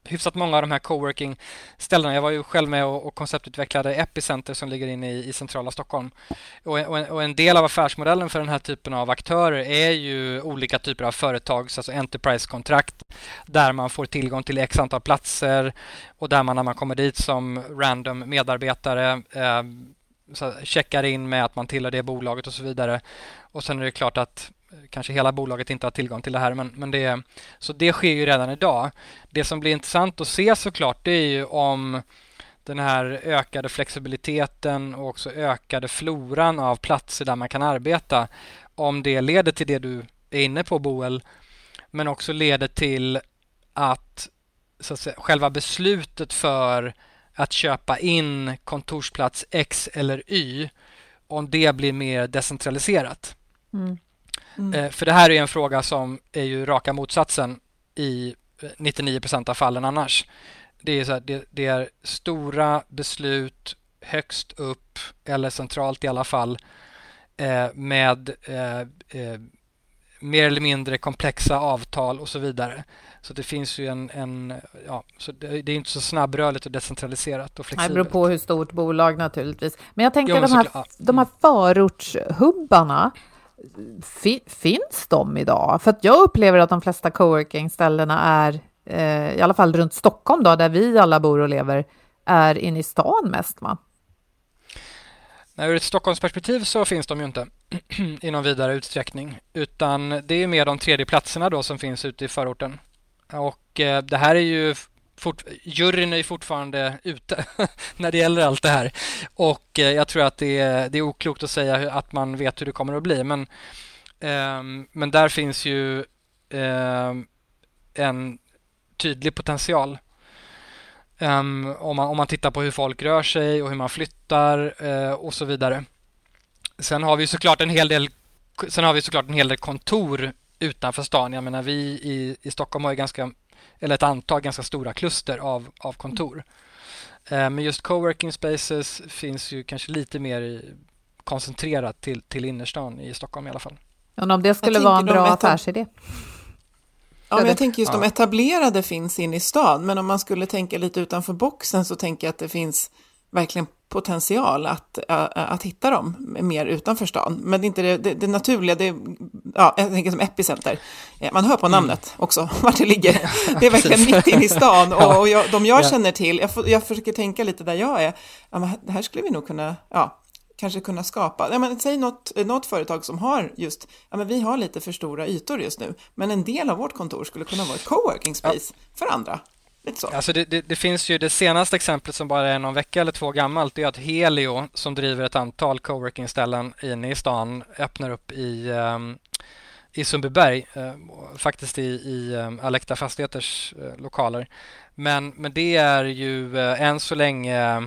hyfsat många av de här coworking-ställena. Jag var ju själv med och, och konceptutvecklade Epicenter som ligger inne i, i centrala Stockholm. Och, och, en, och, en, del av affärsmodellen för den här typen av aktörer är ju olika typer av företags, alltså enterprise-kontrakt, där man får tillgång till x antal platser och där man när man kommer dit som random medarbetare eh, så checkar in med att man tillhör det bolaget och så vidare. Och sen är det klart att Eh, kanske hela bolaget inte har tillgång till det här. Men, men det, så det sker ju redan idag. Det som blir intressant att se såklart det är ju om den här ökade flexibiliteten och också ökade floran av platser där man kan arbeta. Om det leder till det du är inne på Boel, men också leder till att, så att säga, själva beslutet för att köpa in kontorsplats X eller Y, om det blir mer decentraliserat. Mm. Mm. Eh, för det här är en fråga som är ju raka motsatsen i 99 procent av fallen annars. Det är, så här, det, det, är stora beslut högst upp eller centralt i alla fall eh, med eh, eh, mer eller mindre komplexa avtal och så vidare. Så det finns ju en, en ja, så det, det, är inte så snabbrörligt och decentraliserat och flexibelt. Det beror på hur stort bolag naturligtvis. Men jag tänker jo, de, här, de här förortshubbarna, finns de idag? För att jag upplever att de flesta coworking-ställena är, eh, i alla fall runt Stockholm då, där vi alla bor och lever, är inne i stan mest va? Nej, ur ett Stockholmsperspektiv så finns de ju inte i någon vidare utsträckning, utan det är mer de tredje platserna då som finns ute i förorten. Och eh, det här är ju fort, juryn är fortfarande ute när det gäller allt det här. Och eh, jag tror att det är, det är oklokt att säga att man vet hur det kommer att bli. Men, eh, men där finns ju eh, en tydlig potential. Um, om, man, om man tittar på hur folk rör sig och hur man flyttar uh, och så vidare. Sen har vi såklart en hel del Sen har vi såklart en hel del kontor utanför stan. Jag menar vi i, i Stockholm har ju ganska eller ett antal ganska stora kluster av, av kontor. Eh, men just coworking spaces finns ju kanske lite mer koncentrerat till, till innerstan i Stockholm i alla fall. Ja, om det skulle vara en bra affärsidé. Ja, men jag tänker just ja. de etablerade finns inne i stan, men om man skulle tänka lite utanför boxen så tänker jag att det finns verkligen potential att, att hitta dem mer utanför stan. Men det är inte det, det, det naturliga, det, ja, jag tänker som epicenter. Man hör på mm. namnet mm. också, vart det ligger. Det är verkligen mitt inne i stan. Och, och jag, de jag känner till, jag, får, jag försöker tänka lite där jag är, ja, det här skulle vi nog kunna, ja, kanske kunna skapa. Ja, men, säg något, något företag som har just, ja men vi har lite för stora ytor just nu, men en del av vårt kontor skulle kunna vara ett coworking space ja. för andra. Alltså det, det, det, finns ju det senaste exemplet som bara är någon vecka eller två gammalt. Det är att Helio som driver ett antal coworking-ställen inne i stan öppnar upp i, um, i Sundbyberg, uh, faktiskt i, i um, Alekta Fastigheters uh, lokaler. Men, men det är ju uh, än så länge uh,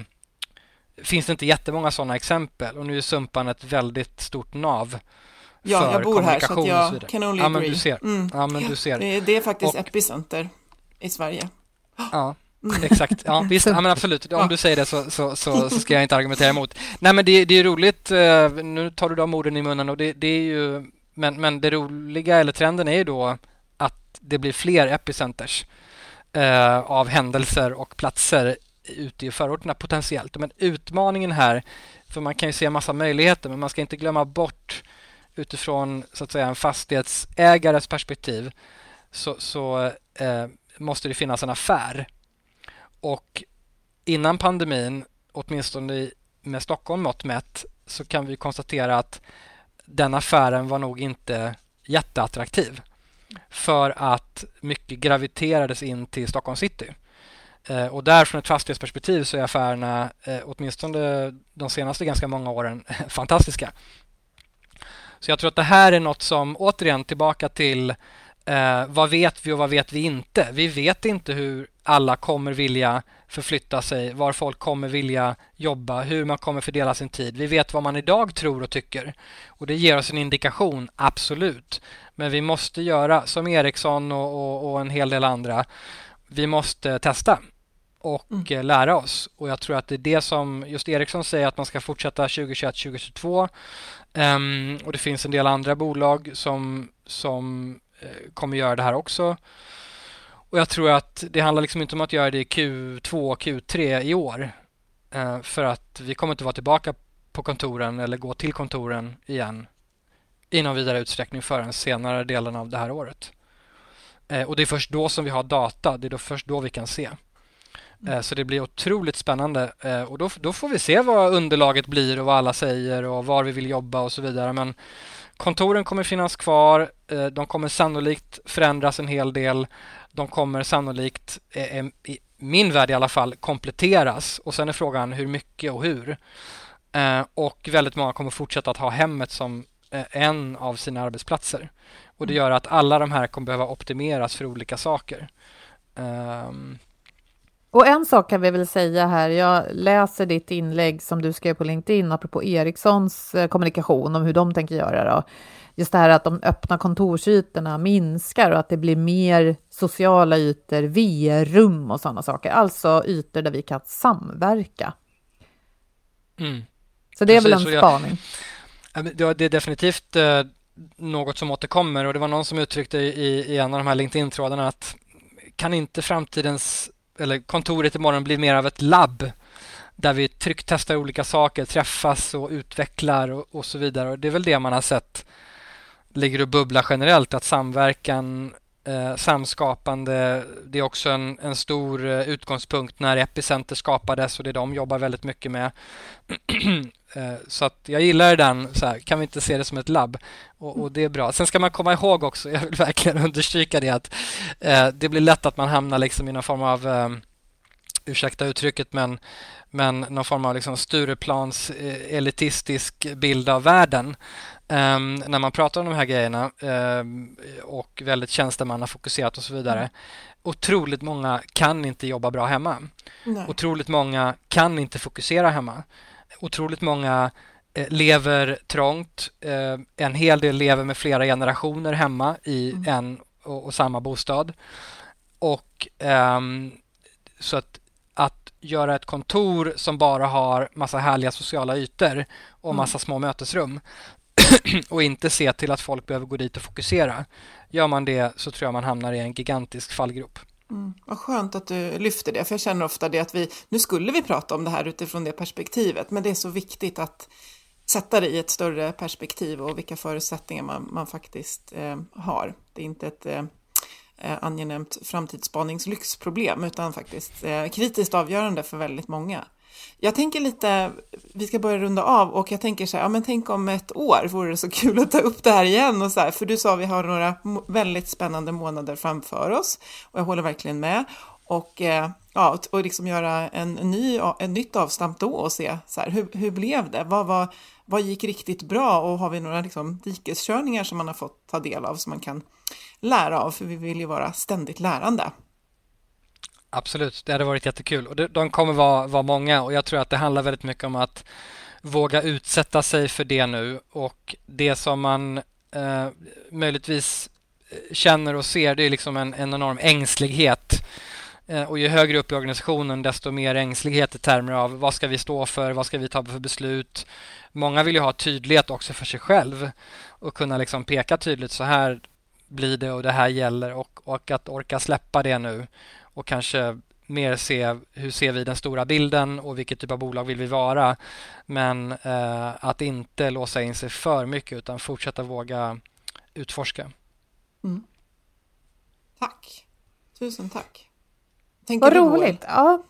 finns det inte jättemånga sådana exempel och nu är Sumpan ett väldigt stort nav. Ja, jag bor här så jag kan only ja. Men du ser. Mm. Ja, men du ser. Det, det är faktiskt och, epicenter i Sverige. Ja, exakt. Ja, visst, ja, men absolut. Om du säger det så, så, så, så ska jag inte argumentera emot. Nej, men det, det är roligt. Eh, nu tar du de orden i munnen och det, det är ju... Men, men det roliga, eller trenden, är ju då att det blir fler epicenters eh, av händelser och platser ute i förorterna potentiellt. Men utmaningen här, för man kan ju se massa möjligheter, men man ska inte glömma bort utifrån så att säga en fastighetsägares perspektiv så, så eh, måste det finnas en affär. Och innan pandemin, åtminstone med Stockholm mått mätt, så kan vi konstatera att den affären var nog inte jätteattraktiv. För att mycket graviterades in till Stockholm city. Eh, och där från ett fastighetsperspektiv så är affärerna, eh, åtminstone de senaste ganska många åren, fantastiska. Så jag tror att det här är något som, återigen tillbaka till Eh, vad vet vi och vad vet vi inte? Vi vet inte hur alla kommer vilja förflytta sig, var folk kommer vilja jobba, hur man kommer fördela sin tid. Vi vet vad man idag tror och tycker och det ger oss en indikation, absolut. Men vi måste göra som Ericsson och, och, och en hel del andra. Vi måste testa och mm. Eh, lära oss. Och jag tror att det är det som just Ericsson säger att man ska fortsätta 2021, 2022. Um, och det finns en del andra bolag som, som kommer göra det här också. Och jag tror att det handlar liksom inte om att göra det i Q2 och Q3 i år. Uh, för att vi kommer inte vara tillbaka på kontoren eller gå till kontoren igen i någon vidare utsträckning förrän senare delen av det här året. Uh, och det är först då som vi har data, det är då först då vi kan se. Mm. Så det blir otroligt spännande och då, då får vi se vad underlaget blir och vad alla säger och var vi vill jobba och så vidare. Men kontoren kommer finnas kvar. De kommer sannolikt förändras en hel del. De kommer sannolikt, i min värld i alla fall, kompletteras och sen är frågan hur mycket och hur. Och väldigt många kommer fortsätta att ha hemmet som en av sina arbetsplatser. Och det mm. gör att alla de här kommer behöva optimeras för olika saker. Um, och en sak kan vi väl säga här, jag läser ditt inlägg som du skrev på LinkedIn apropå Ericssons eh, kommunikation om hur de tänker göra då. Just det här att de öppna kontorsytorna minskar och att det blir mer sociala ytor, VR-rum och sådana saker. Alltså ytor där vi kan samverka. Mm. Så det är Precis, väl en spaning? Jag, det är definitivt eh, något som återkommer och det var någon som uttryckte i, i en av de här LinkedIn-trådarna att kan inte framtidens eller kontoret imorgon blir mer av ett labb där vi trycktestar olika saker, träffas och utvecklar och, och, så vidare. Och det är väl det man har sett ligger och bubblar generellt, att samverkan, eh, samskapande, det är också en, en stor eh, utgångspunkt när Epicenter skapades och det de jobbar väldigt mycket med. eh, så att jag gillar den, så här, kan vi inte se det som ett labb? Och, och, det är bra. Sen ska man komma ihåg också, jag vill verkligen understryka det, att eh, det blir lätt att man hamnar liksom i någon form av eh, ursäkta uttrycket, men, men någon form av liksom Stureplans eh, elitistisk bild av världen. Um, när man pratar om de här grejerna um, och väldigt tjänstemannafokuserat och så vidare. Otroligt många kan inte jobba bra hemma. Nej. Otroligt många kan inte fokusera hemma. Otroligt många eh, lever trångt. Eh, en hel del lever med flera generationer hemma i mm. en och, och, samma bostad. Och um, så att, att göra ett kontor som bara har massa härliga sociala ytor och massa mm. små mötesrum och inte se till att folk behöver gå dit och fokusera. Gör man det så tror jag man hamnar i en gigantisk fallgrop. Mm, vad skönt att du lyfter det, för jag känner ofta det att vi, nu skulle vi prata om det här utifrån det perspektivet, men det är så viktigt att sätta det i ett större perspektiv och vilka förutsättningar man, man faktiskt eh, har. Det är inte ett eh, eh angenämt framtidsspaningslyxproblem, utan faktiskt eh, kritiskt avgörande för väldigt många. Jag tänker lite, vi ska börja runda av och jag tänker så här, ja men tänk om ett år vore det så kul att ta upp det här igen och så här, för du sa vi har några väldigt spännande månader framför oss och jag håller verkligen med. Och, eh, ja, och liksom göra en ny, ett nytt avstamp då och se så här, hur, hur blev det? Vad, vad, vad gick riktigt bra och har vi några liksom, dikeskörningar som man har fått ta del av som man kan lära av? För vi vill ju vara ständigt lärande. Absolut, det hade varit jättekul. Och de kommer vara, vara många och jag tror att det handlar väldigt mycket om att våga utsätta sig för det nu och det som man eh, möjligtvis eh, känner och ser det är liksom en, en enorm ängslighet. Eh, och ju högre upp i organisationen desto mer ängslighet i termer av vad ska vi stå för, vad ska vi ta för beslut. Många vill ju ha tydlighet också för sig själv och kunna liksom peka tydligt så här blir det och det här gäller och, och att orka släppa det nu och kanske mer se hur ser vi den stora bilden och vilket typ av bolag vill vi vara. Men eh, att inte låsa in sig för mycket utan fortsätta våga utforska. Mm. Tack. Tusen tack. Tänker Vad roligt. Ja,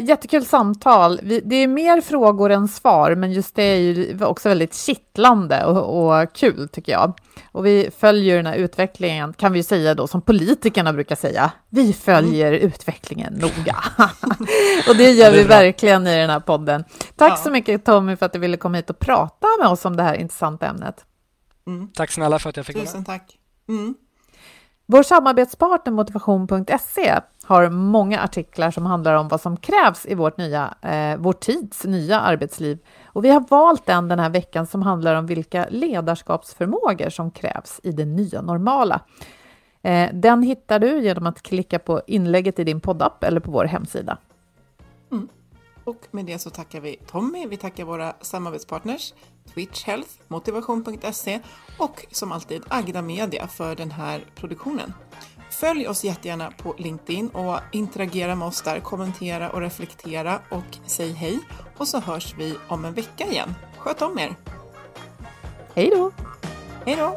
jättekul samtal. Det är mer frågor än svar, men just det är ju också väldigt kittlande och, och kul tycker jag. Och vi följer den här utvecklingen, kan vi säga då, som politikerna brukar säga. Vi följer mm. utvecklingen noga. och det gör vi verkligen i den här podden. Tack ja. så mycket Tommy för att du ville komma hit och prata med oss om det här intressanta ämnet. Mm. Tack snälla för att jag fick Tusen tack. Mm. Vår samarbetspartner motivation.se har många artiklar som handlar om vad som krävs i vårt nya, eh, vår tids nya arbetsliv. Och vi har valt en den här veckan som handlar om vilka ledarskapsförmågor som krävs i det nya normala. Eh, den hittar du genom att klicka på inlägget i din poddapp eller på vår hemsida. Mm. Och med det så tackar vi Tommy, vi tackar våra samarbetspartners Twitch Health, motivation.se och som alltid Agda Media för den här produktionen. Följ oss jättegärna på LinkedIn och interagera med oss där, kommentera och reflektera och säg hej. Och så hörs vi om en vecka igen. Sköt om er! Hej då! Hej då!